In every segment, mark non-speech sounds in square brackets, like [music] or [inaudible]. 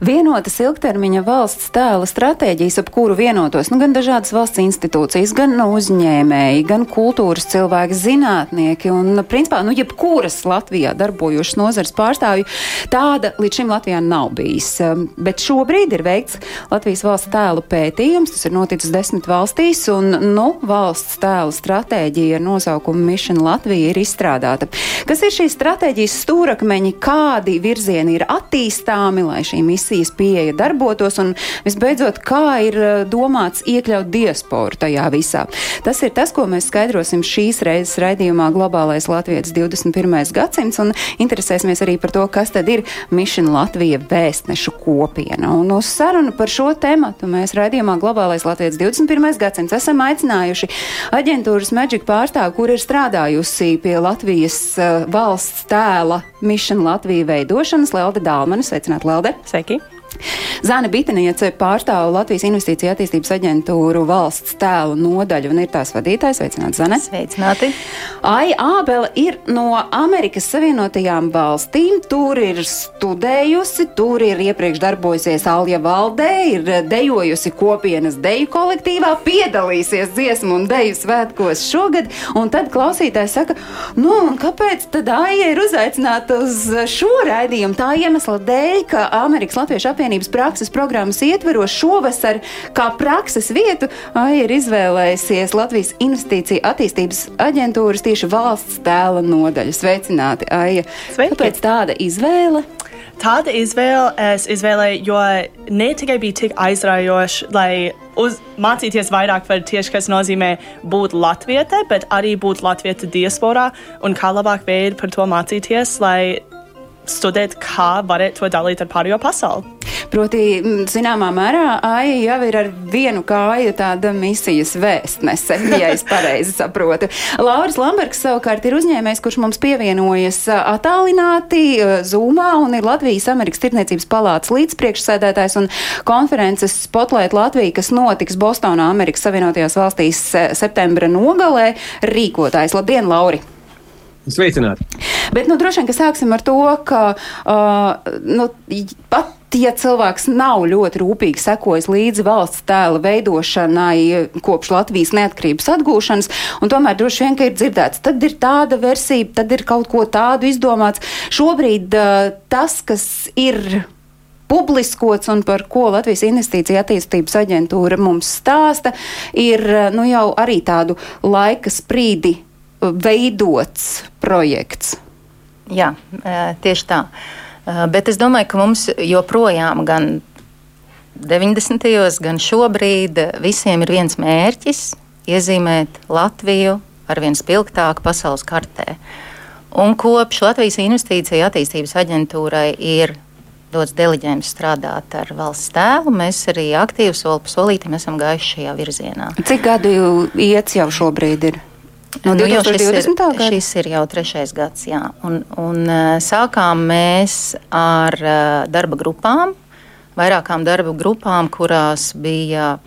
Vienotas ilgtermiņa valsts tēla stratēģijas, ap kuru vienotos nu, gan dažādas valsts institūcijas, gan uzņēmēji, gan kultūras cilvēki, zinātnieki un, principā, nu, jebkuras Latvijā darbojošas nozares pārstāvju, tāda līdz šim Latvijā nav bijis. Bet šobrīd ir veikts Latvijas valsts tēlu pētījums, tas ir noticis desmit valstīs, un, nu, valsts tēla stratēģija ar nosaukumu Mission Latvija ir izstrādāta. Kas ir šīs stratēģijas stūrakmeņi, kādi virzieni ir attīstāmi, lai šī misija misijas pieeja darbotos, un visbeidzot, kā ir eh, domāts iekļaut diasporu tajā visā. Tas ir tas, ko mēs skaidrosim šīs reizes raidījumā Globālais Latvijas 21. gadsimts, un interesēsimies arī par to, kas tad ir Mission Latvija vēstnešu kopiena. Un uz sarunu par šo tematu mēs raidījumā Globālais Latvijas 21. gadsimts esam aicinājuši aģentūras Magic pārstāvu, kur ir strādājusi pie Latvijas uh, valsts tēla Mission Latvija veidošanas, Lelde Dālmane. Sveicināt, Lelde! Sveiki! Zāne Bitiniece pārstāv Latvijas Investīcija attīstības aģentūru valsts tēlu nodaļu un ir tās vadītājs. Sveicināt, Zane! Sveicināti! Ai Ābele ir no Amerikas Savienotajām valstīm. Tur ir studējusi, tur ir iepriekš darbojusies Alja valdē, ir dejojusi kopienas deju kolektīvā, piedalīsies dziesmu un deju svētkos šogad. Un tad klausītājs saka, nu, un kāpēc tad Aija ir uzaicināta uz šo raidījumu? Tā iemesla dēļ, ka Amerikas Latviešu apvienības prakses programmas ietveros šovasar kā prakses vietu Aija ir izvēlējusies Latvijas Investīcija attīstības aģentūras tieši valsts tēla nodaļu. Sveicināti, Aija! Sveiki. Kāpēc tāda izvēle? Tāda izvēle es izvēlēju, jo ne tikai bija tik aizraujoši, lai uz, mācīties vairāk par tieši, kas nozīmē būt latvietē, bet arī būt latvieta diasporā un kā labāk veidu par to mācīties, lai studēt, kā varētu to dalīt ar pārējo pasauli. Proti, zināmā mērā, Aija jau ir ar vienu kāju tāda misijas vēstnese, [laughs] ja es pareizi saprotu. Lauris Lambergs savukārt ir uzņēmējs, kurš mums pievienojas attālināti Zoomā un ir Latvijas Amerikas Tirdzniecības palātas līdzpriekšsēdētājs un konferences Spotlight Latvija, kas notiks Bostonā, Amerikas Savienotajās valstīs septembra nogalē, rīkotājs. Labdien, Lauri! Sveicināti! Bet, nu, droši vien, ka sāksim ar to, ka uh, nu, pat. Ja cilvēks nav ļoti rūpīgi sekojis līdzi valsts tēla veidošanai kopš Latvijas neatkarības atgūšanas, un tomēr droši vien, ka ir dzirdēts, tad ir tāda versija, tad ir kaut ko tādu izdomāts. Šobrīd uh, tas, kas ir publiskots un par ko Latvijas Investīcija attīstības aģentūra mums stāsta, ir nu, jau arī tādu laika sprīdi veidots projekts. Jā, tieši tā. Bet es domāju, ka mums joprojām gan 90. gan šobrīd visiem ir viens mērķis - iezīmēt Latviju ar vien spilgtāk pasaules kartē. Un kopš Latvijas Investīcija attīstības aģentūrai ir dots deleģējums strādāt ar valsts tēlu, mēs arī aktīvi soli pa solītam esam gājuši šajā virzienā. Cik gadu iets jau šobrīd ir? No Nu, jau 2020. šis, ir, gada? šis ir jau trešais gads, jā. Un, un eh, sākām mēs ar eh, darba grupām, vairākām darba grupām, kurās bija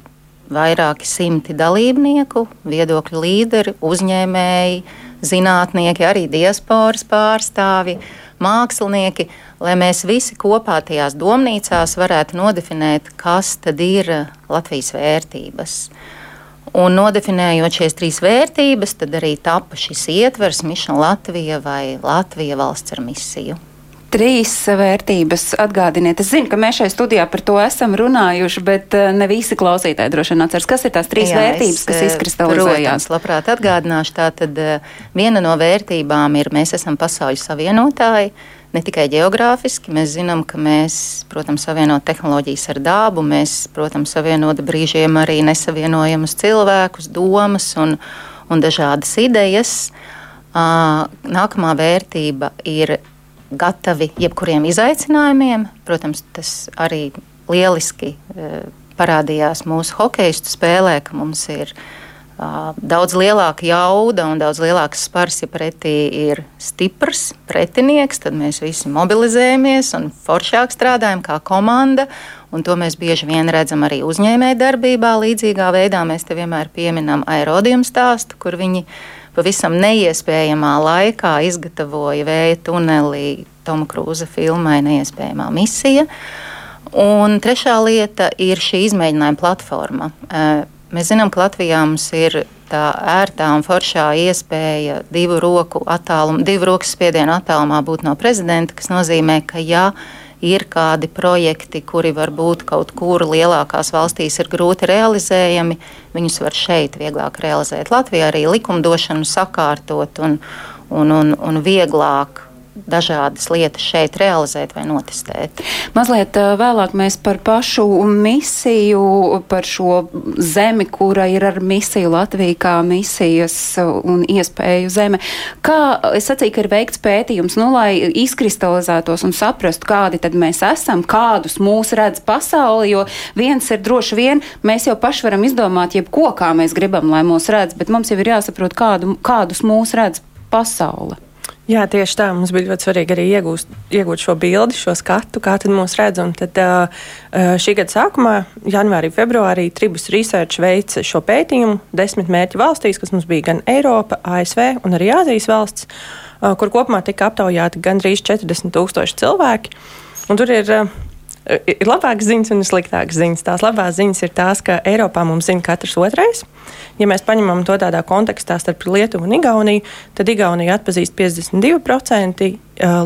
vairāki simti dalībnieku, viedokļu līderi, uzņēmēji, zinātnieki, arī diasporas pārstāvi, mākslinieki, lai mēs visi kopā tajās domnīcās varētu nodefinēt, kas tad ir Latvijas vērtības. Un nodefinējot šīs trīs vērtības, tad arī tapa šis ietvers Mišana Latvija vai Latvija valsts ar misiju. Trīs vērtības atgādiniet. Es zinu, ka mēs šai studijā par to esam runājuši, bet eh, ne visi klausītāji droši vien atceras, kas ir tās trīs Jā, vērtības, es, kas eh, izkristalizējās. Protams, labprāt atgādināšu. Tātad eh, viena no vērtībām ir, mēs esam pasaules savienotāji. Ne tikai geogrāfiski, mēs zinām, ka mēs, protams, savienojam tehnoloģijas ar dabu, mēs, protams, savienojam brīžiem arī nesavienojamus cilvēkus, domas un, un dažādas idejas. Nākamā vērtība ir gatavi jebkuriem izaicinājumiem. Protams, tas arī lieliski parādījās mūsu hokeja spēlē, ka mums ir daudz lielāka jauda un daudz lielāks spars, ja pretī ir stiprs pretinieks, tad mēs visi mobilizējamies un foršāk strādājam kā komanda. Un to mēs bieži vien redzam arī uzņēmējdarbībā. Līdzīgā veidā mēs te vienmēr pieminam aerodīmu stāstu, kur viņi pavisam neiespējamā laikā izgatavoja vēja tunelī Toma Krūza filmai Neiespējamā misija. Un trešā lieta ir šī izmēģinājuma platforma. Mēs zinām, ka Latvijā mums ir tā ērtā un foršā iespēja divu roku attālumu, divu roku spiedienu attālumā būt no prezidenta, kas nozīmē, ka ja ir kādi projekti, kuri varbūt kaut kur lielākās valstīs ir grūti realizējami, viņus var šeit vieglāk realizēt. Latvijā arī likumdošanu sakārtot un, un, un, un vieglāk dažādas lietas šeit realizēt vai notestēt. Mazliet vēlāk mēs par pašu misiju, par šo zemi, kura ir ar misiju Latvija kā misijas un iespēju zeme. Kā es sacīju, ka ir veikts pētījums, nu, lai izkristalizētos un saprastu, kādi tad mēs esam, kādus mūs redz pasauli, jo viens ir droši vien, mēs jau paši varam izdomāt jebko, kā mēs gribam, lai mūs redz, bet mums jau ir jāsaprot, kādu, kādus mūs redz pasaule. Jā, tieši tā. Mums bija ļoti svarīgi arī iegūst, iegūt šo bildi, šo skatu, kā tad mūs redz. Un tad šī gada sākumā, janvārī, februārī, Tribus Research veica šo pētījumu desmit mērķu valstīs, kas mums bija gan Eiropa, ASV un arī Āzijas valsts, kur kopumā tika aptaujāti gandrīz 40 tūkstoši cilvēki. Un tur ir ir labākas ziņas un ir sliktākas ziņas. Tās labās ziņas ir tās, ka Eiropā mums zina katrs otrais. Ja mēs paņemam to tādā kontekstā starp Lietuvu un Igauniju, tad Igaunija atpazīst 52%,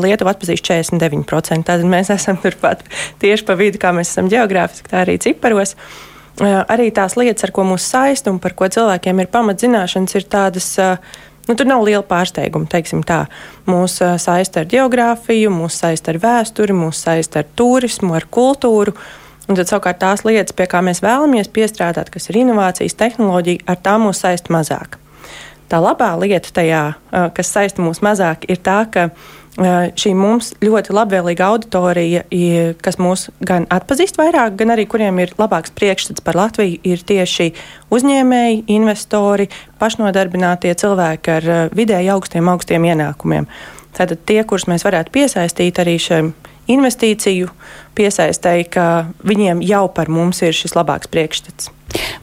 Lietuva atpazīst 49%. Tad mēs esam turpat tieši pa vidu, kā mēs esam geogrāfiski, tā arī ciparos. Arī tās lietas, ar ko mūs saista un par ko cilvēkiem ir pamatzināšanas, ir tādas uh, Nu, tur nav liela pārsteiguma, teiksim tā. Mūs saista ar geogrāfiju, mūs saista ar vēsturi, mūs saista ar turismu, ar kultūru. Un tad savukārt tās lietas, pie kā mēs vēlamies piestrādāt, kas ir inovācijas, tehnoloģija, ar tām mūs saista mazāk. Tā labā lieta tajā, kas saista mūs mazāk, ir tā, ka šī mums ļoti labvēlīga auditorija, kas mūs gan atpazīst vairāk, gan arī kuriem ir labāks priekšstats par Latviju, ir tieši uzņēmēji, investori, pašnodarbinātie cilvēki ar vidēji augstiem, augstiem ienākumiem. Tātad tie, kurus mēs varētu piesaistīt arī šiem investīciju piesaistēji, ka viņiem jau par mums ir šis labāks priekšstats.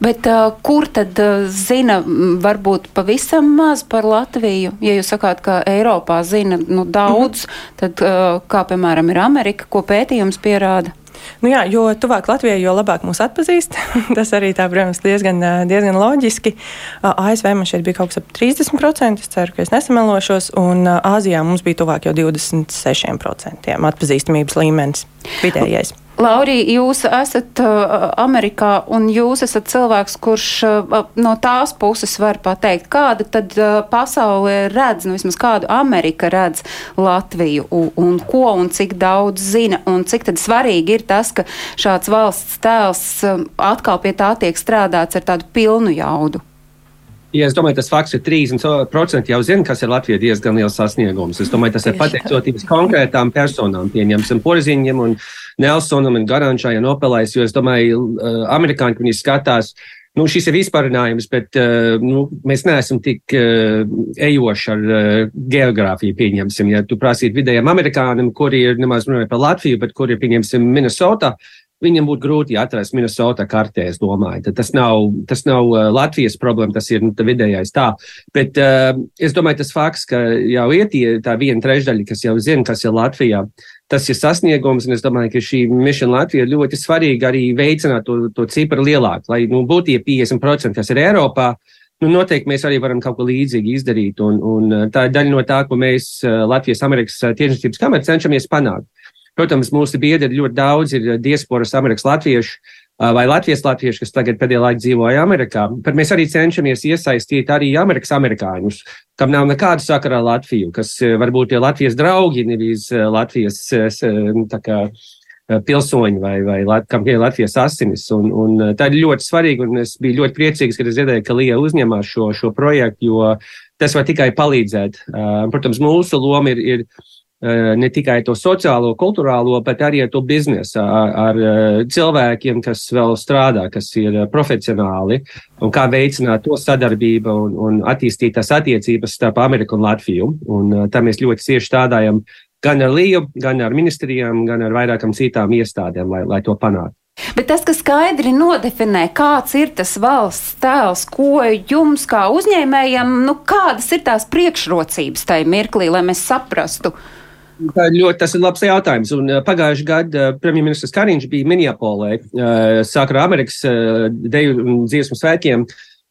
Bet uh, kur tad uh, zina varbūt pavisam maz par Latviju? Ja jūs sakāt, ka Eiropā zina nu, daudz, mm -hmm. tad uh, kā piemēram ir Amerika, ko pētījums pierāda? Nu jā, jo tuvāk Latvijai, jo labāk mūs atpazīst. [laughs] Tas arī tā, protams, diezgan, diezgan loģiski. ASV man šeit bija kaut kas ap 30%, es ceru, ka es nesamelošos, un Āzijā mums bija tuvāk jau 26% atpazīstamības līmenis vidējais. Laurija, jūs esat uh, Amerikā un jūs esat cilvēks, kurš uh, no tās puses var pateikt, kāda tad uh, pasaule redz, nu vismaz kādu Amerika redz Latviju un, un ko un cik daudz zina un cik tad svarīgi ir tas, ka šāds valsts tēls um, atkal pie tā tiek strādāts ar tādu pilnu jaudu. Ja es domāju, tas fakts ir 30% jau zina, kas ir Latvijai diezgan liels sasniegums. Es domāju, tas ir pateicoties konkrētām personām, pieņemsim, Porziņam un Nelsonam un Garančai un Opelais, jo es domāju, uh, amerikāņi, viņi skatās, nu, šis ir vispārinājums, bet uh, nu, mēs neesam tik uh, ejoši ar uh, geogrāfiju, pieņemsim. Ja tu prasītu vidējiem amerikānim, kuri ir nemaz runājot par Latviju, bet kuri ir, pieņemsim, Minnesota, Viņam būtu grūti atrast Minnesota kartē, es domāju. Tas nav, tas nav uh, Latvijas problēma, tas ir nu, vidējais tā. Bet uh, es domāju, tas fakts, ka jau iet tā viena trešdaļa, kas jau zina, kas ir Latvijā, tas ir sasniegums. Es domāju, ka šī misija Latvija ir ļoti svarīga arī veicināt to, to cipru lielāku, lai nu, būtu tie 50%, kas ir Eiropā. Nu, noteikti mēs arī varam kaut ko līdzīgu izdarīt. Un, un uh, tā ir daļa no tā, ko mēs uh, Latvijas-Amerikas tiešniecības kamerā cenšamies panākt. Protams, mūsu biedri ļoti daudz ir diasporas Amerikas latviešu vai Latvijas latvieši, kas tagad pēdējā laikā dzīvoja Amerikā. Bet mēs arī cenšamies iesaistīt arī Amerikas amerikāņus, kam nav nekāda sakara ar Latviju, kas varbūt ir Latvijas draugi, nevis Latvijas kā, pilsoņi vai, vai kam ir Latvijas asinis. Un, un tā ir ļoti svarīga, un es biju ļoti priecīgs, kad es dzirdēju, ka Lija uzņemās šo, šo projektu, jo tas var tikai palīdzēt. Protams, mūsu loma ir. ir ne tikai to sociālo, kultūrālo, bet arī ar to biznesu, ar, ar cilvēkiem, kas vēl strādā, kas ir profesionāli, un kā veicināt to sadarbību un, un attīstīt tās attiecības starp Ameriku un Latviju. Un tā mēs ļoti cieši strādājam gan ar Līju, gan ar ministrijām, gan ar vairākām citām iestādēm, lai, lai to panāktu. Bet tas, kas skaidri nodefinē, kāds ir tas valsts tēls, ko jums kā uzņēmējam, nu, kādas ir tās priekšrocības tajā mirklī, lai mēs saprastu. Tā ļoti, tas ir labs jautājums. Un, uh, Pagājušajā gadā uh, premjerministrs Kariņš bija Minneapolē, uh, sākā Amerikas deju un dziesmu svētkiem.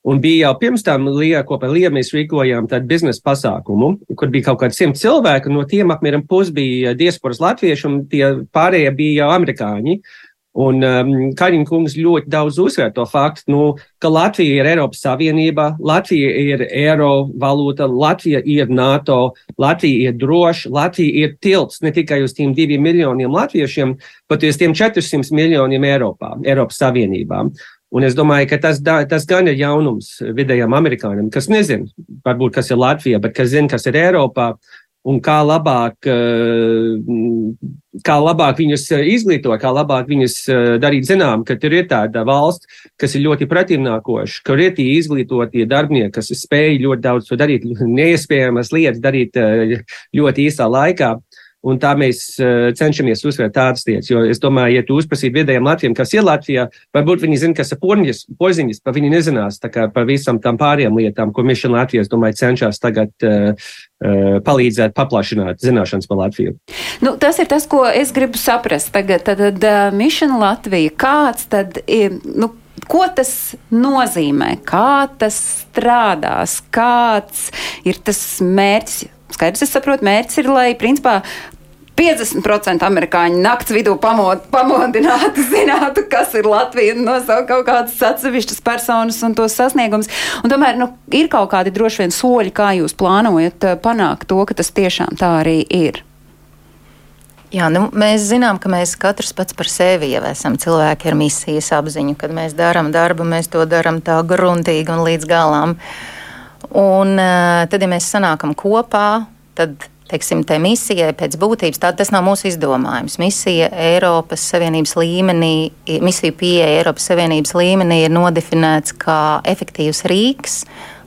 Un bija jau pirms tam Lija, kopā ar Liju mēs rīkojām tādu biznesa pasākumu, kur bija kaut kādi simt cilvēki, no tiem apmēram pus bija diasporas latvieši, un tie pārējie bija jau amerikāņi. Uh, Un um, Kaļiņa kungs ļoti daudz uzsver to faktu, nu, ka Latvija ir Eiropas Savienība, Latvija ir eiro valūta, Latvija ir NATO, Latvija ir droša, Latvija ir tilts ne tikai uz tiem diviem miljoniem latviešiem, bet uz tiem 400 miljoniem Eiropā, Eiropas Savienībā. Un es domāju, ka tas, tas gan ir jaunums vidējiem amerikāņiem, kas nezina, varbūt kas ir Latvija, bet kas zina, kas ir Eiropā un kā labāk, eh, kā labāk viņus eh, izglītot, kā labāk viņus eh, darīt zinām, ka tur ir tāda valsts, kas ir ļoti pretimnākoša, ka ir tie izglītotie darbinieki, kas spēj ļoti daudz to darīt, neiespējamas lietas darīt ļoti īsā laikā. Un tā mēs uh, cenšamies uzsvērt tādas lietas. Jo es domāju, ja tu uzprasītu vidējiem Latvijiem, kas ir Latvijā, varbūt viņi zina, kas ir porņas, poziņas, pa viņi nezinās par visam tām pārējām lietām, ko Mission Latvija, es domāju, cenšas tagad uh, palīdzēt paplašināt zināšanas par Latviju. Nu, tas ir tas, ko es gribu saprast tagad. Tad, tad Mission Latvija, kāds tad ir? Nu, Ko tas nozīmē? Kā tas strādās? Kāds ir tas mērķis? Skaidrs, es saprotu, mērķis ir, lai principā 50% amerikāņu naktas vidū pamod, pamodinātu, [laughs] zinātu, kas ir Latvija, nosaukt kaut kādas atsevišķas personas un tos sasniegumus. Un tomēr nu, ir kaut kādi droši vien soļi, kā jūs plānojat eh, panākt to, ka tas tiešām tā arī ir. Jā, nu, mēs zinām, ka mēs katrs pats par sevi jau esam cilvēki ar misijas apziņu. Kad mēs darām darbu, mēs to darām tā gruntīgi un līdz galam. Un uh, tad, ja mēs sanākam kopā, tad teiksim, tai misijai pēc būtības tā, tas nav mūsu izdomājums. Misija Eiropas Savienības līmenī, misija pieeja Eiropas Savienības līmenī ir nodefinēts kā efektīvs rīks,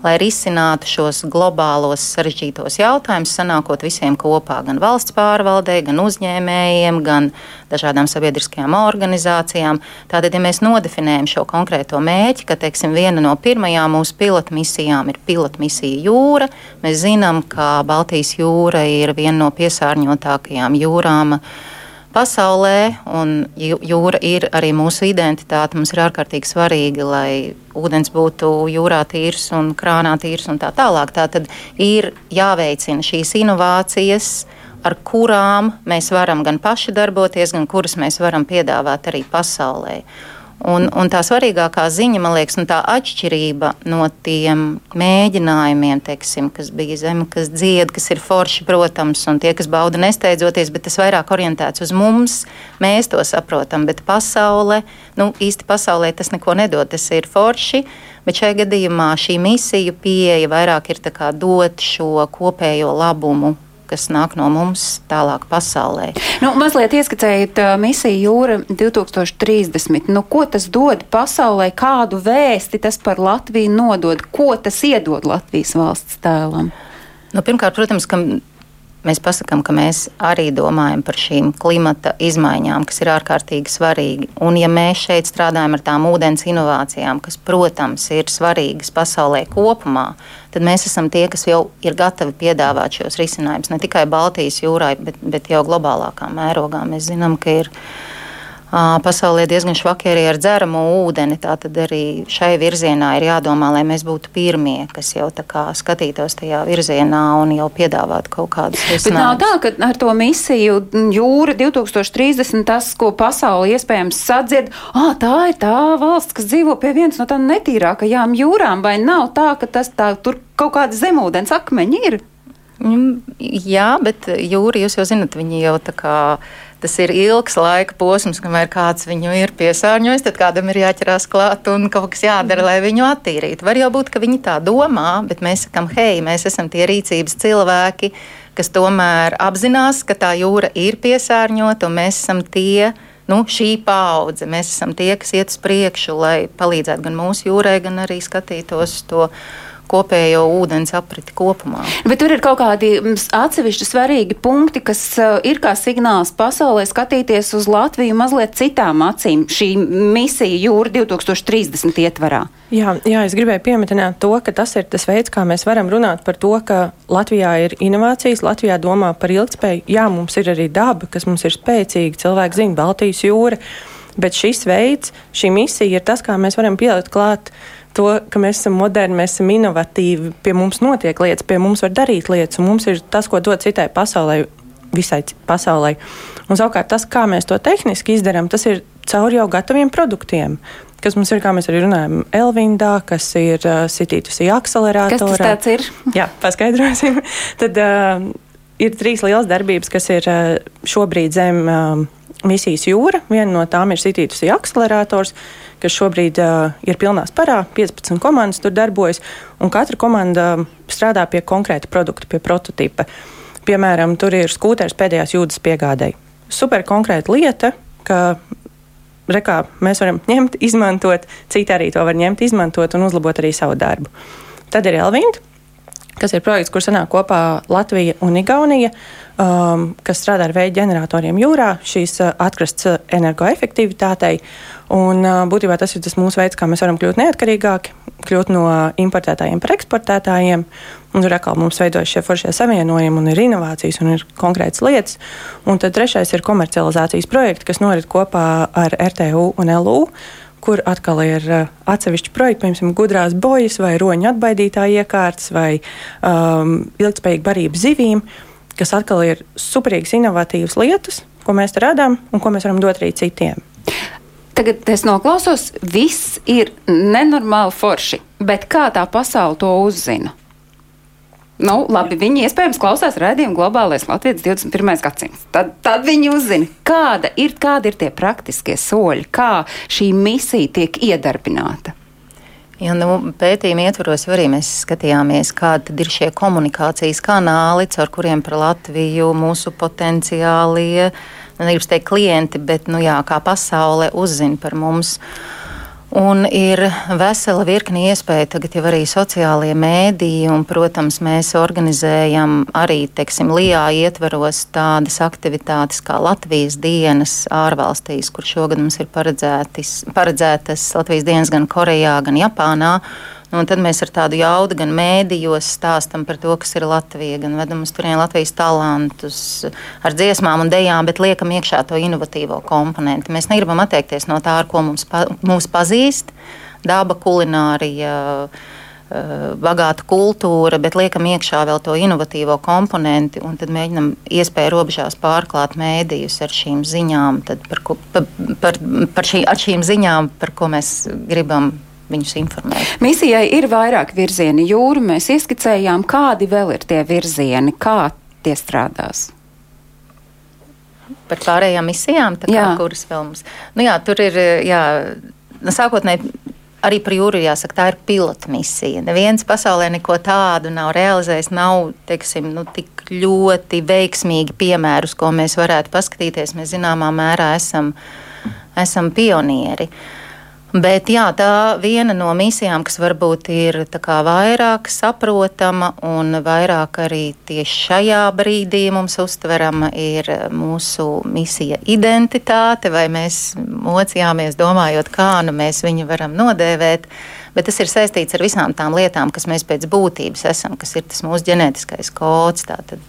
lai risinātu šos globālos sarežģītos jautājumus, sanākot visiem kopā, gan valsts pārvaldē, gan uzņēmējiem, gan dažādām sabiedriskajām organizācijām. Tātad, ja mēs nodefinējam šo konkrēto mēķi, ka teiksim, viena no pirmajām mūsu pilotu misijām ir pilotu misija jūra, mēs zinām, ka Baltijas jūra ir viena no piesārņotākajām jūrām pasaulē, un jūra ir arī mūsu identitāte. Mums ir ārkārtīgi svarīgi, lai ūdens būtu jūrā tīrs un krānā tīrs un tā tālāk. Tā tad ir jāveicina šīs inovācijas, ar kurām mēs varam gan paši darboties, gan kuras mēs varam piedāvāt arī pasaulē. Un, un tā svarīgākā ziņa, man liekas, un tā atšķirība no tiem mēģinājumiem, teiksim, kas bija zeme, kas dzied, kas ir forši, protams, un tie, kas bauda nesteidzoties, bet tas vairāk orientēts uz mums, mēs to saprotam, bet pasaule, nu īsti pasaulē tas neko nedod, tas ir forši, bet šajā gadījumā šī misija pieeja vairāk ir dot šo kopējo labumu kas nāk no mums tālāk pasaulē. Nu, mazliet ieskicējot uh, misiju Jūra 2030. Nu, ko tas dod pasaulē, kādu vēsti tas par Latviju nodod, ko tas iedod Latvijas valsts tēlam? Nu, pirmkārt, protams, ka mēs pasakām, ka mēs arī domājam par šīm klimata izmaiņām, kas ir ārkārtīgi svarīgi. Un, ja mēs šeit strādājam ar tām ūdens inovācijām, kas, protams, ir svarīgas pasaulē kopumā, tad mēs esam tie, kas jau ir gatavi piedāvāt šos risinājumus ne tikai Baltijas jūrai, bet, bet jau globālākā mērogā. Mēs zinām, ka ir ielikumi pasaulē diezgan švaki arī ar dzeramo ūdeni. Tātad arī šai virzienā ir jādomā, lai mēs būtu pirmie, kas jau skatītos tajā virzienā un jau piedāvātu kaut kādus risinājumus. Bet nav tā, ka ar to misiju jūra 2030 tas, ko pasauli iespējams sadzird, ah, tā ir tā valsts, kas dzīvo pie vienas no tādām netīrākajām jūrām, vai nav tā, ka tas tā tur kaut kāda zemūdens akmeņi ir? Jā, bet jūra, jūs jau zinat, viņi jau tā kā tas ir ilgs laika posms, kamēr kāds viņu ir piesārņojis, tad kādam ir jāķerās klāt un kaut kas jādara, lai viņu attīrītu. Var jau būt, ka viņi tā domā, bet mēs sakam, hei, mēs esam tie rīcības cilvēki, kas tomēr apzinās, ka tā jūra ir piesārņota, un mēs esam tie, nu, šī paudze. Mēs esam tie, kas iet uz priekšu, lai palīdzētu gan mūsu jūrai, gan arī skatītos to kopējo ūdens apriti kopumā. Bet tur ir kaut kādi mm, atsevišķi svarīgi punkti, kas uh, ir kā signāls pasaulē skatīties uz Latviju mazliet citām acīm. Šī misija jūra 2030 ietvarā. Jā, jā, es gribēju pieminēt to, ka tas ir tas veids, kā mēs varam runāt par to, ka Latvijā ir inovācijas, Latvijā domā par ilgspēju. Jā, mums ir arī daba, kas mums ir spēcīga, cilvēki zina Baltijas jūra, bet šis veids, šī misija ir tas, kā mēs varam pielikt klāt to, ka mēs esam moderni, mēs esam inovatīvi, pie mums notiek lietas, pie mums var darīt lietas, un mums ir tas, ko dod citai pasaulē, visai pasaulē. Un savukārt tas, kā mēs to tehniski izdarām, tas ir caur jau gataviem produktiem kas mums ir, kā mēs arī runājam, Elvindā, kas ir uh, sitītusī akceleratorā. Kas tas ir? [laughs] Jā, paskaidrosim. [laughs] Tad uh, ir trīs lielas darbības, kas ir uh, šobrīd zem uh, misijas jūra. Viena no tām ir sitītusī akcelerators, kas šobrīd uh, ir pilnā sparā. 15 komandas tur darbojas, un katra komanda strādā pie konkrēta produkta, pie prototipa. Piemēram, tur ir skūters pēdējās jūdas piegādēji. Super konkrēta lieta, ka rekā mēs varam ņemt, [laughs] izmantot, citi arī to var ņemt, izmantot un uzlabot arī savu darbu. Tad ir Elvinda, kas ir projekts, kur sanāk kopā Latvija un Igaunija, um, kas strādā ar vēja ģeneratoriem jūrā, šīs uh, atkrasts energoefektivitātei. Un, būtībā tas ir tas mūsu veids, kā mēs varam kļūt neatkarīgāki, kļūt no importētājiem par eksportētājiem. Un tur atkal mums veidojas šie foršie savienojumi, un ir inovācijas, un ir konkrētas lietas. Un tad trešais ir komercializācijas projekti, kas norit kopā ar RTU un LU kur atkal ir atsevišķi projekti, piemēram, gudrās bojas vai roņu atbaidītāja iekārtas vai um, ilgspējīga barība zivīm, kas atkal ir superīgas, inovatīvas lietas, ko mēs radām un ko mēs varam dot arī citiem. Tagad es noklausos, viss ir nenormāli forši, bet kā tā pasaule to uzzina? Nu, labi, viņi iespējams klausās redzējumu globālais Latvijas 21. gadsimts. Tad, tad viņi uzzina, kāda ir, kādi ir tie praktiskie soļi, kā šī misija tiek iedarbināta. Ja, nu, pētījuma ietvaros arī mēs skatījāmies, kādi ir šie komunikācijas kanāli, caur kuriem par Latviju mūsu potenciālie uh, negribu teikt klienti, bet nu, jā, kā pasaule uzzina par mums. Un ir vesela virkni iespēja tagad jau arī sociālie mēdīji, un, protams, mēs organizējam arī, teiksim, LIA ietveros tādas aktivitātes kā Latvijas dienas ārvalstīs, kur šogad mums ir paredzētas Latvijas dienas gan Korejā, gan Japānā. Nu, tad mēs ar tādu jaudu gan mēdījos stāstam par to, kas ir Latvija, gan vedam uz turieni Latvijas talantus ar dziesmām un dejām, bet liekam iekšā to inovatīvo komponentu. Mēs negribam atteikties no tā, ar ko mums pa, mūs pazīst - daba, kulinārija. Eh, bagāta kultūra, bet liekam iekšā vēl to inovatīvo komponenti, un tad mēģinam iespēju robežās pārklāt mēdījus ar šīm ziņām, par, ko, par, par, par šī, ar šīm ziņām, par ko mēs gribam viņus informēt. Misijai ir vairāk virzieni jūru. Mēs ieskicējām, kādi vēl ir tie virzieni, kā tie strādās. Par pārējām misijām, kā, kuras vēl mums. Nu, jā, tur ir jā, nu, sākotnēji arī par jūru jāsaka, tā ir pilota misija. Neviens pasaulē neko tādu nav realizējis, nav teiksim, nu, tik ļoti veiksmīgi piemērus, ko mēs varētu paskatīties. Mēs zināmā mērā esam, esam pionieri. Uh, Bet jā, tā viena no misijām, kas varbūt ir vairāk saprotama un vairāk arī tieši šajā brīdī mums uztverama, ir mūsu misija identitāte, vai mēs mocījāmies domājot, kā nu mēs viņu varam nodēvēt. Bet tas ir saistīts ar visām tām lietām, kas mēs pēc būtības esam, kas ir tas mūsu ģenētiskais kods. Tātad,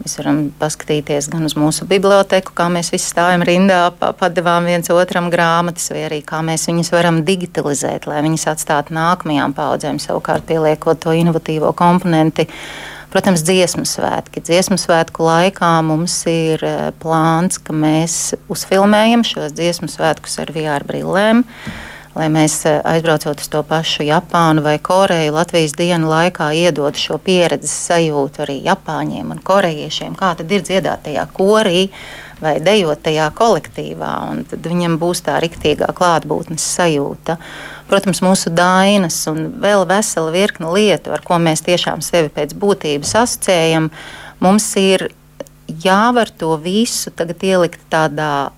Mēs varam paskatīties gan uz mūsu biblioteku, kā mēs visi stāvam rindā, padevām viens otram grāmatas, vai arī kā mēs viņus varam digitalizēt, lai viņas atstātu nākamajām paudzēm, savukārt pieliekot to inovatīvo komponenti. Protams, dziesmu svētki. Dziesmu svētku laikā mums ir eh, plāns, ka mēs uzfilmējam šos dziesmu svētkus ar VR brillēm. Mm lai mēs eh, aizbraucot uz to pašu Japānu vai Koreju, Latvijas dienu laikā iedotu šo pieredzes sajūtu arī Japāņiem un korejiešiem, kā tad ir dziedāt tajā korī vai dejot tajā kolektīvā, un tad viņam būs tā riktīgā klātbūtnes sajūta. Protams, mūsu dainas un vēl vesela virkna lietu, ar ko mēs tiešām sevi pēc būtības asociējam, Mums ir jāvar to visu tagad ielikt tādā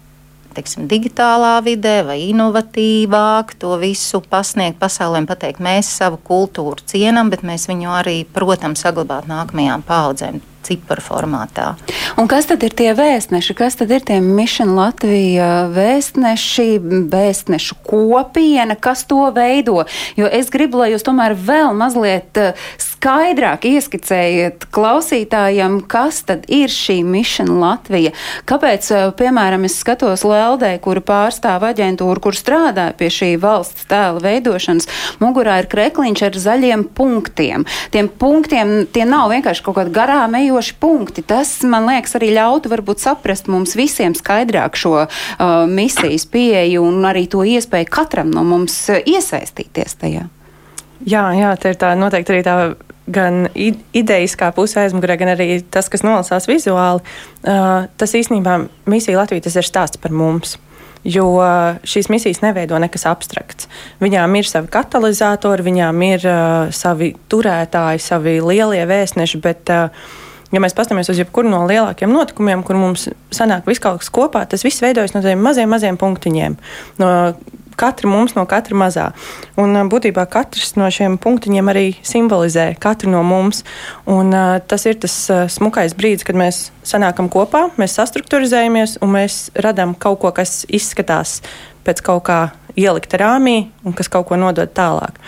teiksim, digitālā vidē vai inovatīvāk to visu pasniegt pasaulē un pateikt, mēs savu kultūru cienam, bet mēs viņu arī, protams, saglabāt nākamajām paudzēm ciparu formātā. Un kas tad ir tie vēstneši? Kas tad ir tie Mission Latvija vēstneši, vēstnešu kopiena, kas to veido? Jo es gribu, lai jūs tomēr vēl mazliet eh, skaidrāk ieskicējiet klausītājiem, kas tad ir šī Mission Latvija. Kāpēc, eh, piemēram, es skatos Leldē, kura pārstāv aģentūru, kur strādāja pie šī valsts tēla veidošanas, mugurā ir krekliņš ar zaļiem punktiem. Tiem punktiem tie nav vienkārši kaut kādi garām ejoši izšķiroši punkti. Tas, man liekas, arī ļautu varbūt saprast mums visiem skaidrāk šo uh, misijas pieeju un arī to iespēju katram no mums uh, iesaistīties tajā. Jā, jā, tā ir tā noteikti arī tā gan idejiskā pusē aizmugurē, gan arī tas, kas nolasās vizuāli. Uh, tas īstenībā misija Latvija tas ir stāsts par mums. Jo šīs misijas neveido nekas abstrakts. Viņām ir savi katalizatori, viņām ir uh, savi turētāji, savi lielie vēstneši, bet uh, ja mēs paskatāmies uz jebkuru no lielākiem notikumiem, kur mums sanāk viss kaut kas kopā, tas viss veidojas no tādiem maziem, maziem punktiņiem. No katra mums no katra mazā. Un būtībā katrs no šiem punktiņiem arī simbolizē katru no mums. Un, uh, tas ir tas uh, smukais brīdis, kad mēs sanākam kopā, mēs sastruktūrizējamies un mēs radām kaut ko, kas izskatās pēc kaut kā ielikta rāmī un kas kaut ko nodod tālāk.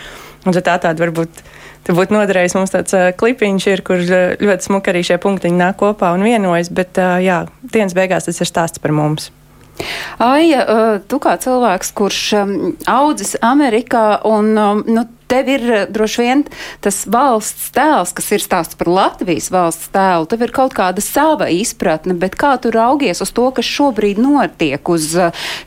Un tā tāda varbūt Tur būtu noderējis mums tāds uh, klipiņš, ir, kur ļoti smuki arī šie punktiņi nāk kopā un vienojas, bet uh, jā, dienas beigās tas ir stāsts par mums. Aija, tu kā cilvēks, kurš audzis Amerikā un nu, tev ir droši vien tas valsts tēls, kas ir stāsts par Latvijas valsts tēlu, tev ir kaut kāda sava izpratne, bet kā tu raugies uz to, kas šobrīd notiek uz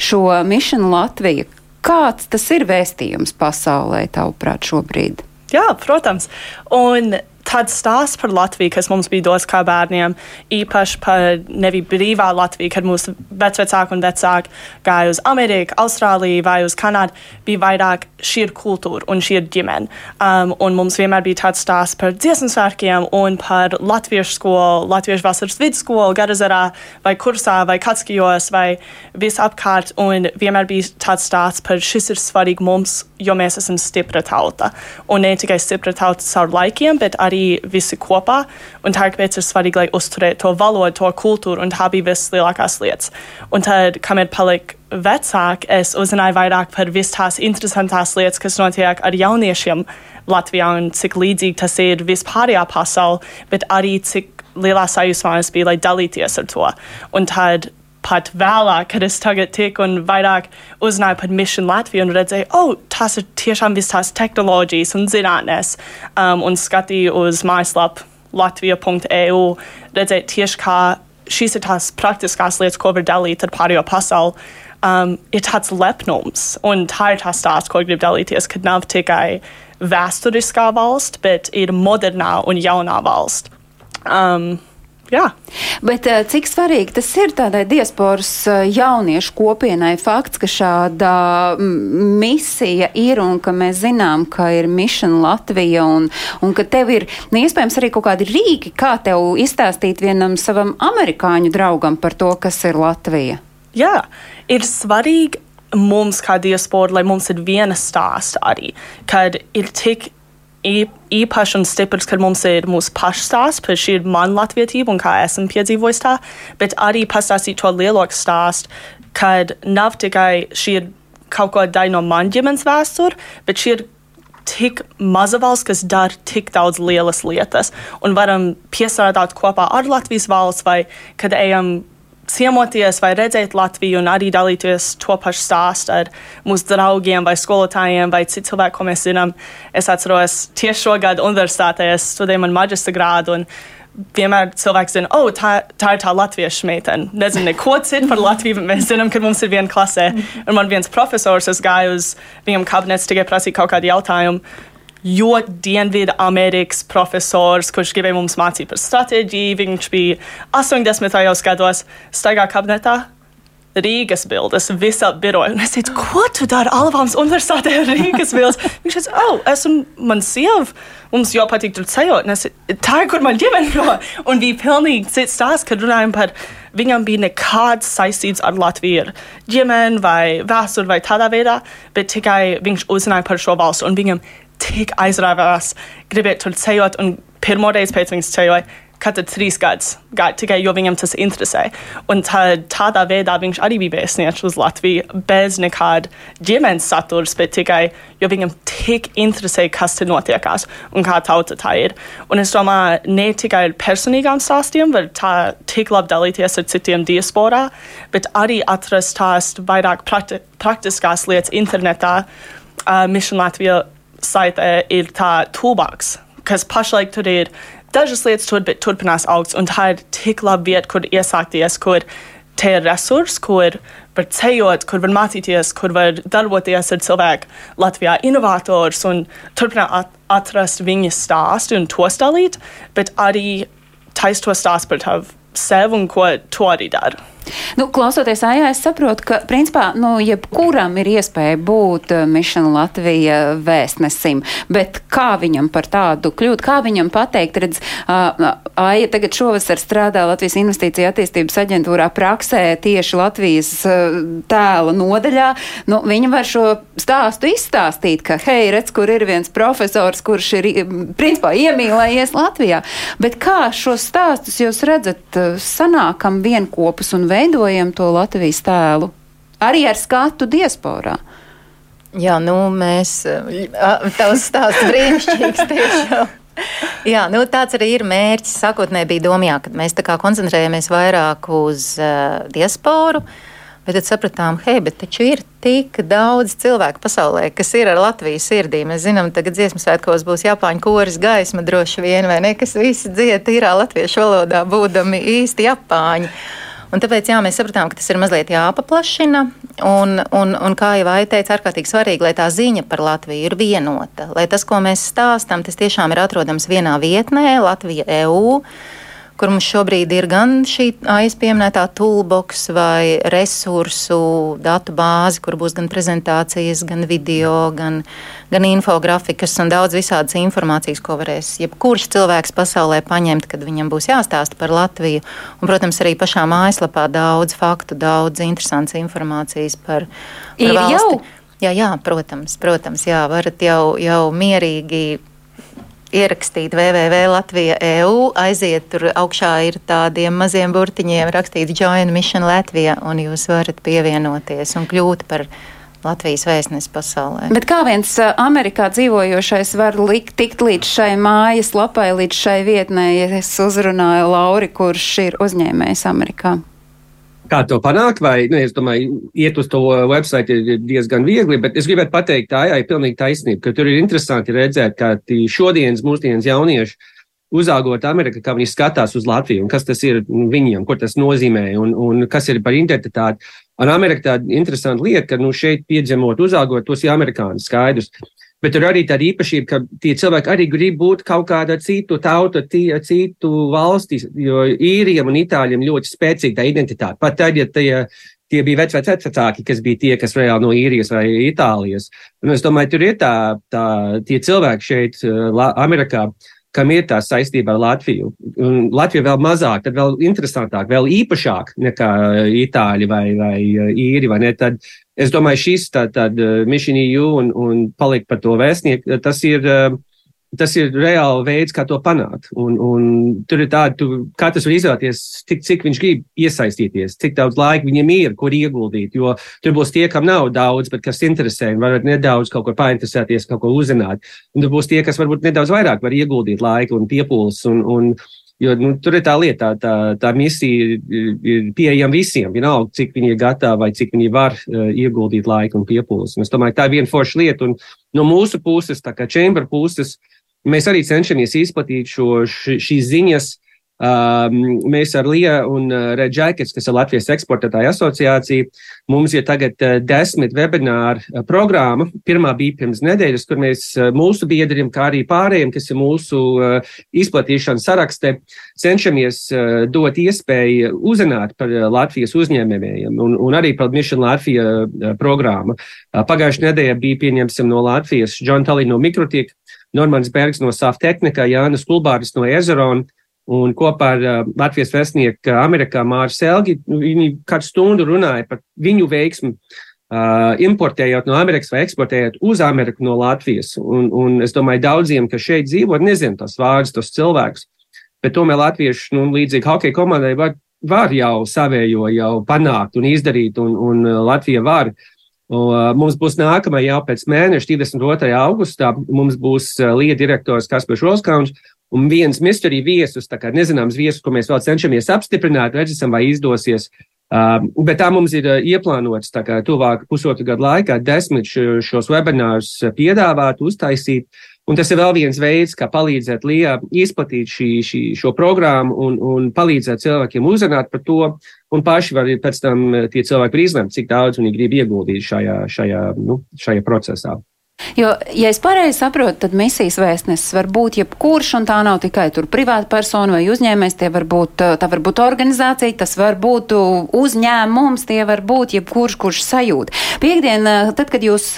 šo Mission Latviju? Kāds tas ir vēstījums pasaulē, tavuprāt, šobrīd? Jā, protams. Un tāds stāsts par Latviju, kas mums bija dots kā bērniem, īpaši par nevis brīvā Latviju, kad mūsu vecāki un vecāki gāja uz Ameriku, Austrāliju vai uz Kanādu, bija vairāk šī ir kultūra un šī ir ģimene. Um, un mums vienmēr bija tāds stāsts par dziesmu svētkiem un par latviešu skolu, latviešu vasaras vidusskolu, Garazarā vai Kursā vai Katskijos vai visapkārt. Un vienmēr bija tāds stāsts par šis ir svarīgi mums, jo mēs esam stipra tauta. Un ne tikai stipra tauta caur laikiem, bet arī arī visi kopā. Un tāpēc ir svarīgi, lai uzturētu to valodu, to kultūru, un tā bija vislielākās lietas. Un tad, kamēr palika vecāk, es uzzināju vairāk par visas tās interesantās lietas, kas notiek ar jauniešiem Latvijā, un cik līdzīgi tas ir vispārējā pasaulē, bet arī cik lielā sajūsmā es biju, lai dalīties ar to. Un tad pat vēlāk, kad es tagad tiku un vairāk uzzināju par Mission Latviju un redzēju, oh, tās ir tiešām visas tās tehnoloģijas un zinātnes, um, un skatīju uz mājaslapu latvija.eu, redzēju tieši kā šīs ir tās praktiskās lietas, ko var dalīt ar pārējo pasauli. Um, ir tāds lepnums, un tā ir tā stāsts, ko gribu dalīties, kad nav tikai vēsturiskā valsts, bet ir modernā un jaunā valsts. Um, Jā. Bet eh, cik svarīgi tas ir tādai diasporas eh, jauniešu kopienai fakts, ka šāda misija ir un ka mēs zinām, ka ir Mission Latvija un, un ka tev ir nu, iespējams arī kaut kādi rīki, kā tev izstāstīt vienam savam amerikāņu draugam par to, kas ir Latvija? Jā, ir svarīgi mums kā diaspora, lai mums ir viena stāsta arī, kad ir tik īpašs un stiprs, kad mums ir mūsu pašu stāsts, par šī ir mana latvietība un kā esmu piedzīvojis tā, bet arī pastāstīt to lielāku stāstu, kad nav tikai šī ir kaut ko daļa no manas ģimenes vēsture, bet šī ir tik maza valsts, kas dara tik daudz lielas lietas, un varam piestrādāt kopā ar Latvijas valsts, vai kad ejam ciemoties vai redzēt Latviju un arī dalīties to pašu stāstu ar mūsu draugiem vai skolotājiem vai citu cilvēku, ko mēs zinām. Es atceros tieši šogad universitātē, es studēju manu maģistra grādu. Vienmēr cilvēks zina, oh, tā, tā ir tā latviešu meitene. Nezinu neko citu par Latviju, bet mēs zinām, ka mums ir viena klasē. Un man viens profesors, es gāju uz viņam kabinets tikai prasīt kaut kādu jautājumu jo Dienvidu Amerikas profesors, kurš gribēja mums mācīt par stratēģiju, viņš bija 80. gados, staigā kabinetā. Rīgas bildes visā birojā. Un es teicu, ko tu dari Alabāmas universitātē ar Rīgas bildes? Viņš teica, oh, esmu man sieva, mums jau patīk tur ceļot. Un es, tā ir, kur man ģimene no. Un bija pilnīgi cits stāsts, kad runājam par, viņam bija nekāds saistīts ar Latviju ģimeni vai vēsturi vai tādā veidā, bet tikai viņš uzzināja par šo valstu un viņam tik aizrāvās gribēt tur ceļot pirmoreiz pēc viņas ceļoja katru trīs gadus, tikai jo viņam tas interesē. Un tad, tādā veidā viņš arī bija vēstnieks uz Latviju bez nekāda ģimenes saturs, bet tikai jo viņam tik interesē, kas tur notiekās un kā tauta tā ir. Un es domāju, ne tikai ar personīgām stāstiem var tā tik labi dalīties ar citiem diasporā, bet arī atrast tās vairāk prakti praktiskās lietas internetā. Uh, Mission Latvija saitē ir tā toolbox, kas pašlaik tur ir dažas lietas tur, turpinās augt, un tā ir tik laba vieta, kur iesākties, kur te ir resursi, kur var ceļot, kur var mācīties, kur var darboties ar cilvēku Latvijā inovators un turpināt at atrast viņa stāstu un to stāstīt, bet arī taist to stāstu par tavu sevi un ko tu arī dari. Nu, klausoties ājā, es saprotu, ka principā nu, jebkuram ir iespēja būt uh, Mission Latvija vēstnesim, bet kā viņam par tādu kļūt, kā viņam pateikt, redz, Aija tagad šovasar strādā Latvijas investīcija attīstības aģentūrā praksē tieši Latvijas tēla nodaļā. Nu, viņa var šo stāstu izstāstīt, ka, hei, redz, kur ir viens profesors, kurš ir, principā, iemīlējies Latvijā. Bet kā šos stāstus jūs redzat, sanākam vienkopus un veidojam? Veidojam to Latvijas tēlu arī ar skatu diasporā. Jā, nu mēs, tavs stāsts brīnišķīgs tiešām. Jā, nu, tāds arī ir mērķis. Sākotnēji bija domā, ka mēs koncentrējamies vairāk uz uh, diasporu, bet tad sapratām, hei, bet taču ir tik daudz cilvēku pasaulē, kas ir ar Latvijas sirdī. Mēs zinām, tagad dziesmu svētkos būs Japāņu koris gaisma droši vien, vai ne, kas visi dzied tīrā latviešu valodā, būdami īsti Japāņi. Un tāpēc jā, mēs sapratām, ka tas ir mazliet jāpaplašina. Un, un, un kā jau Aija teica, ārkārtīgi svarīgi, lai tā ziņa par Latviju ir vienota. Lai tas, ko mēs stāstām, tas tiešām ir atrodams vienā vietnē, Latvija EU kur mums šobrīd ir gan šī aizpieminētā toolbox vai resursu datu bāze, kur būs gan prezentācijas, gan video, gan, gan infografikas un daudz visādas informācijas, ko varēs jebkurš cilvēks pasaulē paņemt, kad viņam būs jāstāsta par Latviju. Un, protams, arī pašā mājaslapā daudz faktu, daudz interesantas informācijas par, par ir valsti. Jau? Jā, jā, protams, protams, jā, varat jau, jau mierīgi ierakstīt www.latvija.eu, aiziet tur augšā ir tādiem maziem burtiņiem rakstīts Join Mission Latvija, un jūs varat pievienoties un kļūt par Latvijas vēstnesi pasaulē. Bet kā viens Amerikā dzīvojošais var likt, tikt līdz šai mājas lapai, līdz šai vietnē, ja es uzrunāju Lauri, kurš ir uzņēmējs Amerikā? Kā to panākt, vai, nu, es domāju, iet uz to website ir diezgan viegli, bet es gribētu pateikt, tā jā, ir pilnīgi taisnība, ka tur ir interesanti redzēt, ka šodienas, mūsdienas jaunieši uzaugot Amerikā, kā viņi skatās uz Latviju un kas tas ir viņiem, ko tas nozīmē un, un kas ir par identitāti. Un Amerikā tāda interesanta lieta, ka nu, šeit piedzemot, uzaugot, tos ir amerikāņi skaidrs. Bet tur arī tāda īpašība, ka tie cilvēki arī grib būt kaut kāda citu tautu, citu valsti, jo īriem un itāļiem ļoti spēcīga tā identitāte. Pat tad, ja tie, tie bija veci vecāki, kas bija tie, kas reāli no īrijas vai Itālijas. Un es domāju, tur ir tā, tā tie cilvēki šeit, Amerikā, kam ir tā saistība ar Latviju. Un Latvija vēl mazāk, tad vēl interesantāk, vēl īpašāk nekā itāļi vai, vai īri. Vai ne, tad es domāju, šis tā, tād, mission EU un, un palikt par to vēstnieku, tas ir. Tas ir reāli veids, kā to panākt. Un, un tur ir tāda, ka katrs var izvēlēties, cik, cik viņš grib iesaistīties, cik daudz laika viņam ir, kur ieguldīt. Jo tur būs tie, kam nav daudz, bet kas interesē, un varat nedaudz kaut ko painteresēties, kaut ko uzzināt. Un tur būs tie, kas varbūt nedaudz vairāk var ieguldīt laiku un piepūles. Un, un, Jo nu, tur ir tā lieta, tā, tā, tā misija ir pieejama visiem. Vienalga, cik viņi ir gatavi vai cik viņi var uh, ieguldīt laiku un piepūles. Un es domāju, tā ir viena forša lieta. Un no mūsu puses, tā kā čembra puses, mēs arī cenšamies izplatīt šo, š, šīs ziņas Um, mēs ar Liju un uh, Red Jackets, kas ir Latvijas eksportētāja asociācija, mums ir tagad uh, desmit webināru uh, programma. Pirmā bija pirms nedēļas, kur mēs mūsu biedriem, kā arī pārējiem, kas ir mūsu izplatīšanas sarakstē, cenšamies dot iespēju uzzināt par Latvijas uzņēmējiem un, un arī par Mission Latvija programmu. Pagājušajā nedēļā bija pieņemsim no Latvijas John Talley no Mikrotika, Normans Bergs no Sāf Tehnika, Jānis Kulbāris no Ezerona. Un kopā ar uh, Latvijas vēstnieku Amerikā Māru Selgi nu, viņi katru stundu runāja par viņu veiksmi, uh, importējot no Amerikas vai eksportējot uz Ameriku no Latvijas. Un, un es domāju, daudziem, kas šeit dzīvo, nezinu tos vārdus, tos cilvēkus. Bet tomēr latvieši, nu, līdzīgi hokeja komandai, var, var jau savējo jau panākt un izdarīt, un, un Latvija var. Un, uh, mums būs nākamā jau pēc mēneša, 22. augustā, mums būs uh, Lieta direktors Kaspars Roskauns, un viens mystery viesus, tā kā nezināms viesus, ko mēs vēl cenšamies apstiprināt, redzēsim, vai izdosies. Uh, bet tā mums ir uh, ieplānots, tuvāk pusotru gadu laikā desmit šos webinārus piedāvāt, uztaisīt. Un tas ir vēl viens veids, kā palīdzēt Lijā izplatīt šī, šī, šo programmu un, un palīdzēt cilvēkiem uzzināt par to. Un paši var pēc tam tie cilvēki izlemt, cik daudz viņi grib ieguldīt šajā, šajā, nu, šajā procesā. Jo, ja es pareizi saprotu, tad misijas vēstnesis var būt jebkurš, un tā nav tikai privāta persona vai uzņēmējs, var būt, tā var būt organizācija, tas var būt uzņēmums, tie var būt jebkurš, kurš sajūt. Piektdien, tad, kad jūs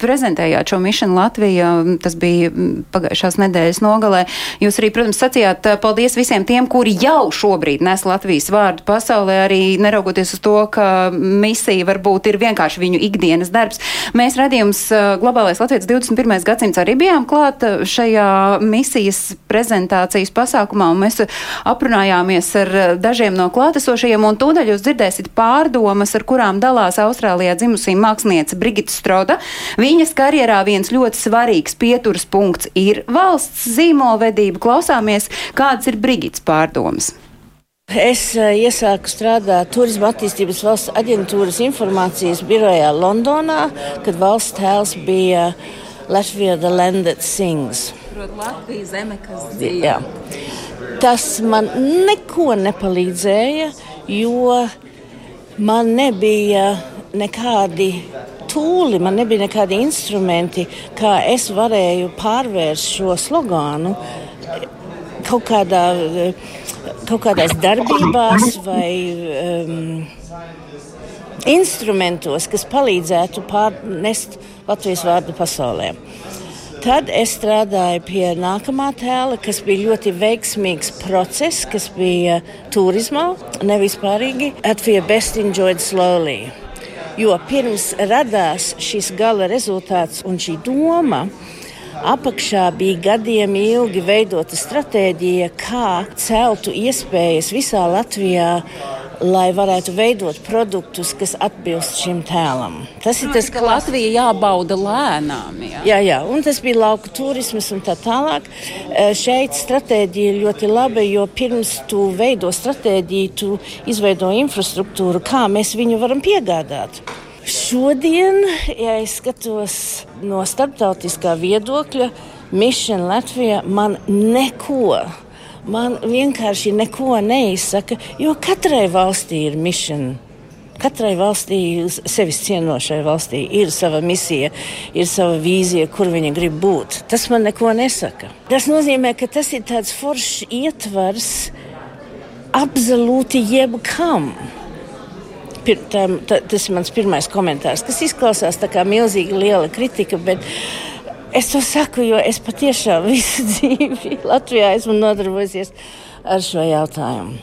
prezentējāt šo Mission Latviju, tas bija pagājušās nedēļas nogalē, jūs arī, protams, sacījāt paldies visiem tiem, kuri jau šobrīd nes Latvijas vārdu pasaulē, arī neraugoties uz to, ka misija varbūt ir vienkārši viņu ikdienas darbs. Mēs redzījums globālais Jaunais Latvijas 21. gadsimts arī bijām klāt eh, šajā misijas prezentācijas pasākumā, un mēs aprunājāmies ar eh, dažiem no klātesošajiem, un tūdaļ jūs dzirdēsiet pārdomas, ar kurām dalās Austrālijā dzimusī mākslinieca Brigita Stroda. Viņas karjerā viens ļoti svarīgs pieturas punkts ir valsts zīmolvedība. Klausāmies, kādas ir Brigitas pārdomas. Es eh, iesāku strādāt Turisma attīstības valsts aģentūras informācijas birojā Londonā, kad valsts tēls bija Latvija The Land That Sings. Latvija zeme, kas dzīvo. Tas man neko nepalīdzēja, jo man nebija nekādi tūli, man nebija nekādi instrumenti, kā es varēju pārvērst šo slogānu kaut kādā kaut kādās darbībās vai um, instrumentos, kas palīdzētu pārnest Latvijas vārdu pasaulē. Tad es strādāju pie nākamā tēla, kas bija ļoti veiksmīgs process, kas bija turismā, nevis pārīgi. Latvija best enjoyed slowly. Jo pirms radās šis gala rezultāts un šī doma, Apakšā bija gadiem ilgi veidota stratēģija, kā celtu iespējas visā Latvijā lai varētu veidot produktus, kas atbilst šim tēlam. Tas ir tas, ka Latvija jābauda lēnām. Jā, jā, jā un tas bija lauku turisms un tā tālāk. Šeit stratēģija ir ļoti laba, jo pirms tu veido stratēģiju, tu izveido infrastruktūru, kā mēs viņu varam piegādāt. Šodien, ja es skatos no starptautiskā viedokļa, Mission Latvija man neko, man vienkārši neko neizsaka, jo katrai valstī ir mission. Katrai valstī, sevis cienošai valstī, ir sava misija, ir sava vīzija, kur viņa grib būt. Tas man neko nesaka. Tas nozīmē, ka tas ir tāds foršs ietvars absolūti jebkam. Pir, tā, tā, tas ir mans pirmais komentārs, kas izklausās kā milzīga liela kritika. Es to saku, jo es patiešām [laughs] visu dzīvi Latvijā esmu nodarbojusies ar šo jautājumu.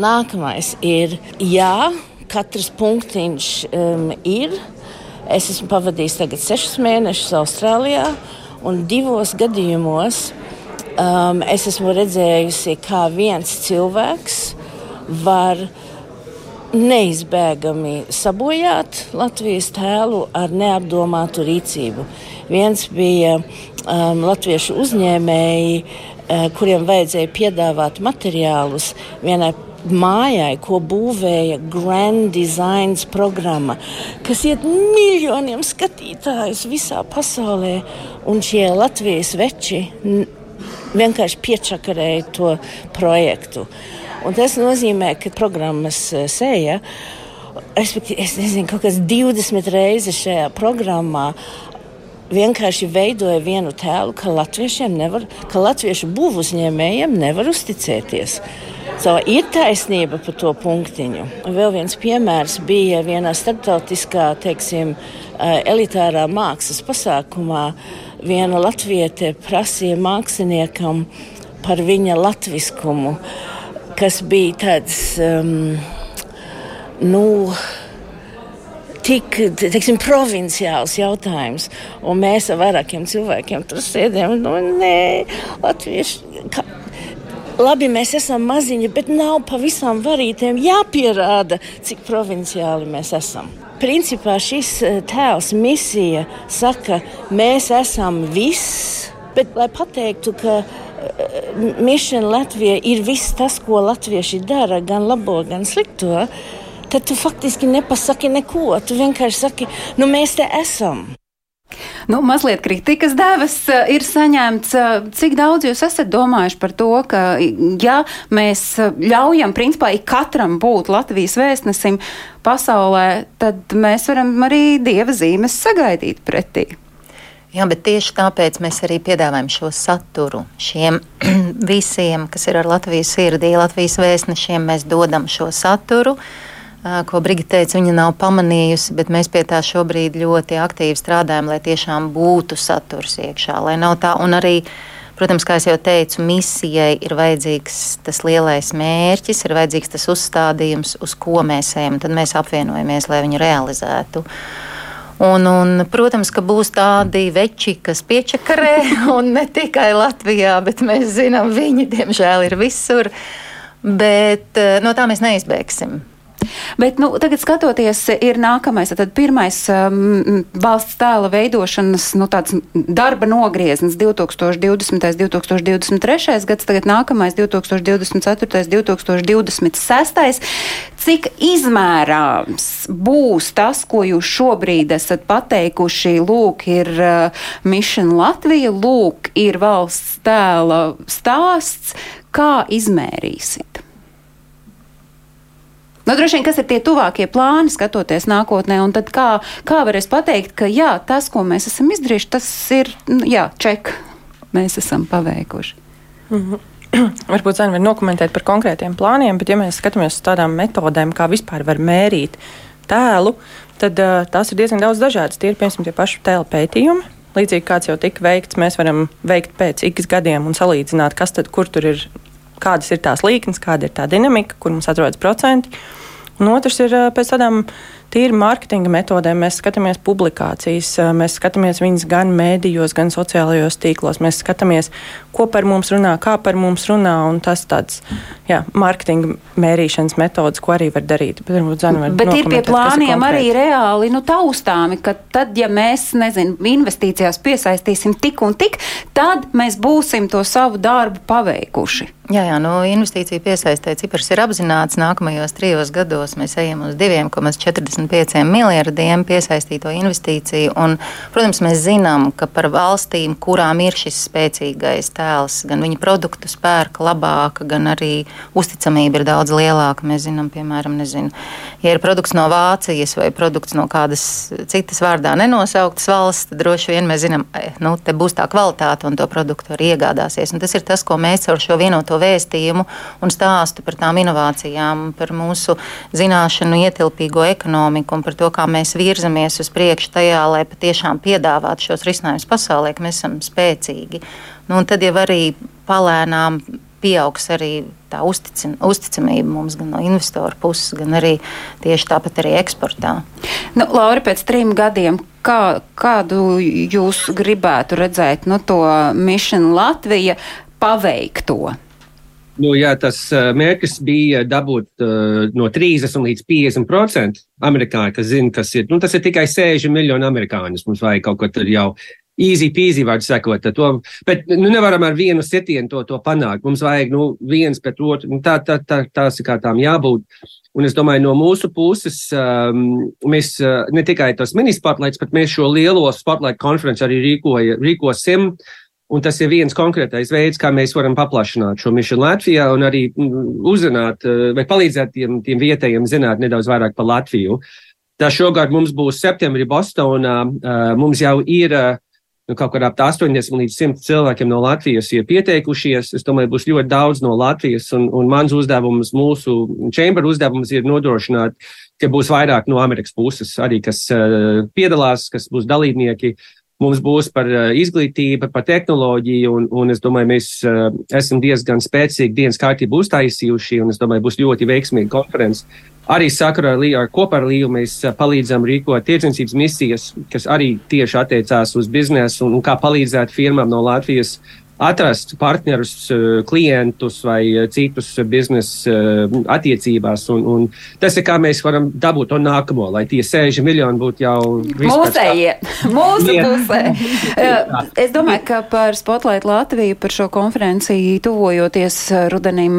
Nākamais ir, jā, katrs punktiņš um, ir. Es esmu pavadījis tagad sešus mēnešus Austrālijā, un divos gadījumos um, es esmu redzējusi, kā viens cilvēks var neizbēgami sabojāt Latvijas tēlu ar neapdomātu rīcību. Viens bija um, latviešu uzņēmēji, uh, kuriem vajadzēja piedāvāt materiālus vienai mājai, ko būvēja Grand Design programma, kas iet miljoniem skatītājus visā pasaulē. Un šie Latvijas veči vienkārši piečakarēja to projektu. Un tas nozīmē, ka programmas eh, sēja, respektīvi, es nezinu, kaut kas 20 reizes šajā programmā vienkārši veidoja vienu tēlu, ka latviešiem nevar, ka latviešu būvuzņēmējiem nevar uzticēties. So, ir taisnība par to punktiņu. Vēl viens piemērs bija vienā starptautiskā, teiksim, eh, elitārā mākslas pasākumā. Viena latviete prasīja māksliniekam par viņa latviskumu, kas bija tāds, um, nu, tik teiksim, provinciāls jautājums. Un mēs ar vairākiem cilvēkiem tur sēdējām. Nu, nē, latvieši. Kā, Labi, mēs esam maziņi, bet nav pa visām varītēm jāpierāda, cik provinciāli mēs esam. Principā šis eh, tēls, misija, saka, mēs esam viss, bet lai pateiktu, ka Mišana Latvija ir viss tas, ko latvieši dara, gan labo, gan slikto, tad tu faktiski nepasaki neko. Tu vienkārši saki, nu mēs te esam. Nu, mazliet kritikas devas eh, ir saņemts. Eh, cik daudz jūs esat domājuši par to, ka, ja mēs eh, ļaujam, principā, katram būt Latvijas vēstnesim pasaulē, tad mēs varam arī dieva zīmes sagaidīt pretī? Jā, bet tieši tāpēc mēs arī piedāvājam šo saturu. Šiem [clears throat] visiem, kas ir ar Latvijas sirdī, Latvijas vēstnešiem, mēs dodam šo saturu. Uh, ko Brigita teica, viņa nav pamanījusi, bet mēs pie tā šobrīd ļoti aktīvi strādājam, lai tiešām būtu saturs iekšā. Tā, un arī, protams, kā jau teicu, misijai ir vajadzīgs tas lielais mērķis, ir vajadzīgs tas uzstādījums, uz ko mēs ejam. Tad mēs apvienojamies, lai viņu realizētu. Un, un, protams, ka būs tādi veči, kas piečakarē, [laughs] un ne tikai Latvijā, bet mēs zinām, viņi diemžēl ir visur. Bet no tā mēs neizbēgsim. Bet, nu, tagad skatoties, ir nākamais, tad pirmais um, valsts tēla veidošanas, nu, darba nogrieznis 2020. 2023. gads, tagad nākamais 2024. 2026. Cik izmērāms būs tas, ko jūs šobrīd esat pateikuši, lūk, ir uh, Mission Latvija, lūk, ir valsts tēla stāsts, kā izmērīsit? Nu, droši vien, kas ir tie tuvākie plāni, skatoties nākotnē, un kā, kā varēs pateikt, ka jā, tas, ko mēs esam izdarījuši, tas ir, nu, jā, ček, mēs esam paveikuši. Mm -hmm. [clears throat] Varbūt Zana var nokomentēt par konkrētiem plāniem, bet ja mēs skatāmies uz tādām metodēm, kā vispār var mērīt tēlu, tad uh, tās ir diezgan daudz dažādas. Tie ir, piemēram, tie paši tēla pētījumi. Līdzīgi kāds jau tika veikts, mēs varam veikt pēc x gadiem un salīdzināt, kas tad, kur tur ir kādas ir tās līknes, kāda ir tā dinamika, kur mums atrodas procenti. Un otrs ir pēc tādām tīri mārketinga metodēm. Mēs skatāmies publikācijas, mēs skatāmies viņas gan mēdījos, gan sociālajos tīklos. Mēs skatāmies, ko par mums runā, kā par mums runā. Tas tāds jā, mārketinga mērīšanas metods, ko arī var darīt. Bet, varbūt, Zana, var Bet ir pie plāniem ir arī reāli nu, taustāmi, ka tad, ja mēs nezinu, investīcijās piesaistīsim tik un tik, tad mēs būsim to savu darbu paveikuši. Jā, jā, nu, investīciju piesaistē cipars ir apzināts. Nākamajos trijos gados mēs ejam uz 2,45 miljardiem piesaistīto investīciju. Un, protams, mēs zinām, ka par valstīm, kurām ir šis spēcīgais tēls, gan viņu produktu spērka labāka, gan arī uzticamība ir daudz lielāka. Mēs zinām, piemēram, nezinu, ja ir produkts no Vācijas vai produkts no kādas citas vārdā nenosauktas valsts, tad droši vien mēs zinām, ka nu, te būs tā kvalitāte un to produktu arī iegādāsies. Un tas ir tas, ko mēs ar šo vienoto to vēstījumu un stāstu par tām inovācijām, par mūsu zināšanu ietilpīgo ekonomiku un par to, kā mēs virzamies uz priekšu tajā, lai patiešām piedāvātu šos risinājumus pasaulē, ka mēs esam spēcīgi. Nu, tad jau arī palēnām pieaugs arī tā uzticam, uzticamība mums gan no investoru puses, gan arī tieši tāpat arī eksportā. Nu, Laura, pēc trim gadiem, kā, kādu jūs gribētu redzēt nu, to Mission Latvija paveikto? Nu, jā, tas mērķis bija dabūt uh, no 30 līdz 50% amerikāņu, kas zina, kas ir. Nu, tas ir tikai 60 miljoni amerikāņus. Mums vajag kaut ko tur jau easy peasy, var sakot. To, bet nu, nevaram ar vienu sitienu to, to panākt. Mums vajag nu, viens pret otru. Nu, tā, tā, tā, tās ir kā tām jābūt. Un es domāju, no mūsu puses um, mēs uh, ne tikai tos mini spotlights, bet mēs šo lielo spotlight konferenci arī rīkoja, rīkosim. Uh, Un tas ir viens konkrētais veids, kā mēs varam paplašināt šo misiju Latvijā un arī mm, uzzināt vai palīdzēt tiem, tiem vietējiem zināt nedaudz vairāk par Latviju. Tā šogad mums būs septembrī Bostonā. Mums jau ir nu, kaut kādā ap 80 līdz 100 cilvēkiem no Latvijas ir pieteikušies. Es domāju, būs ļoti daudz no Latvijas, un, un mans uzdevums, mūsu chamber uzdevums ir nodrošināt, ka būs vairāk no Amerikas puses arī, kas piedalās, kas būs dalībnieki. Mums būs par uh, izglītību, par tehnoloģiju, un, un es domāju, mēs uh, esam diezgan spēcīgi dienas kārtību uztaisījuši, un es domāju, būs ļoti veiksmīga konference. Arī sakarā ar, ar kopā ar Līju mēs palīdzam rīkot tirdzniecības misijas, kas arī tieši attiecās uz biznesu un, un kā palīdzēt firmām no Latvijas uh, atrast partnerus, eh, klientus vai eh, citus biznesa eh, attiecībās. Un, un tas ir kā mēs varam dabūt to nākamo, lai tie 6 miljoni būtu jau mūsējie, [laughs] mūsu pusē. [laughs] es domāju, ka par Spotlight Latviju, par šo konferenciju tuvojoties rudenim,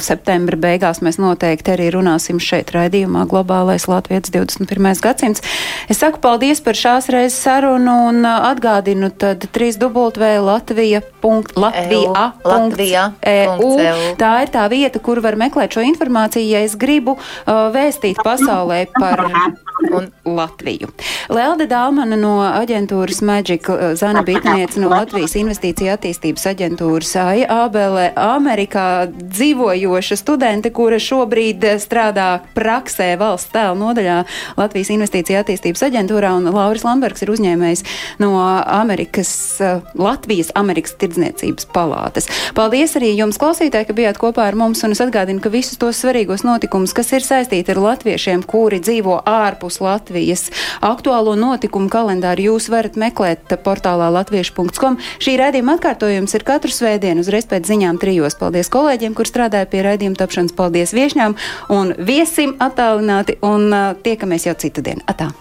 septembra beigās, mēs noteikti arī runāsim šeit raidījumā Globālais Latvijas 21. gadsimts. Es saku paldies par šās reizes sarunu un atgādinu tad 3 dubultvē Latvija Latvija.eu. Tā ir tā vieta, kur var meklēt šo informāciju, ja es gribu uh, vēstīt pasaulē par un Latviju. Lelde Dālmana no aģentūras Magic, uh, Zana Bitniece no Latvijas Investīcija attīstības aģentūras ABLE, Amerikā dzīvojoša studente, kura šobrīd strādā praksē valsts tēla nodaļā Latvijas Investīcija attīstības aģentūrā, un Lauris Lambergs ir uzņēmējs no Amerikas, uh, Latvijas Amerikas tirdzniecības palātes. Paldies arī jums, klausītāji, ka bijāt kopā ar mums, un es atgādinu, ka visus tos svarīgos notikumus, kas ir saistīti ar latviešiem, kuri dzīvo ārpus Latvijas. Aktuālo notikumu kalendāru jūs varat meklēt portālā latviešu.com. Šī raidījuma atkārtojums ir katru svētdienu uzreiz pēc ziņām trijos. Paldies kolēģiem, kur strādāja pie raidījuma tapšanas. Paldies viešņām un viesim attālināti un uh, tiekamies jau citu dienu. Atā!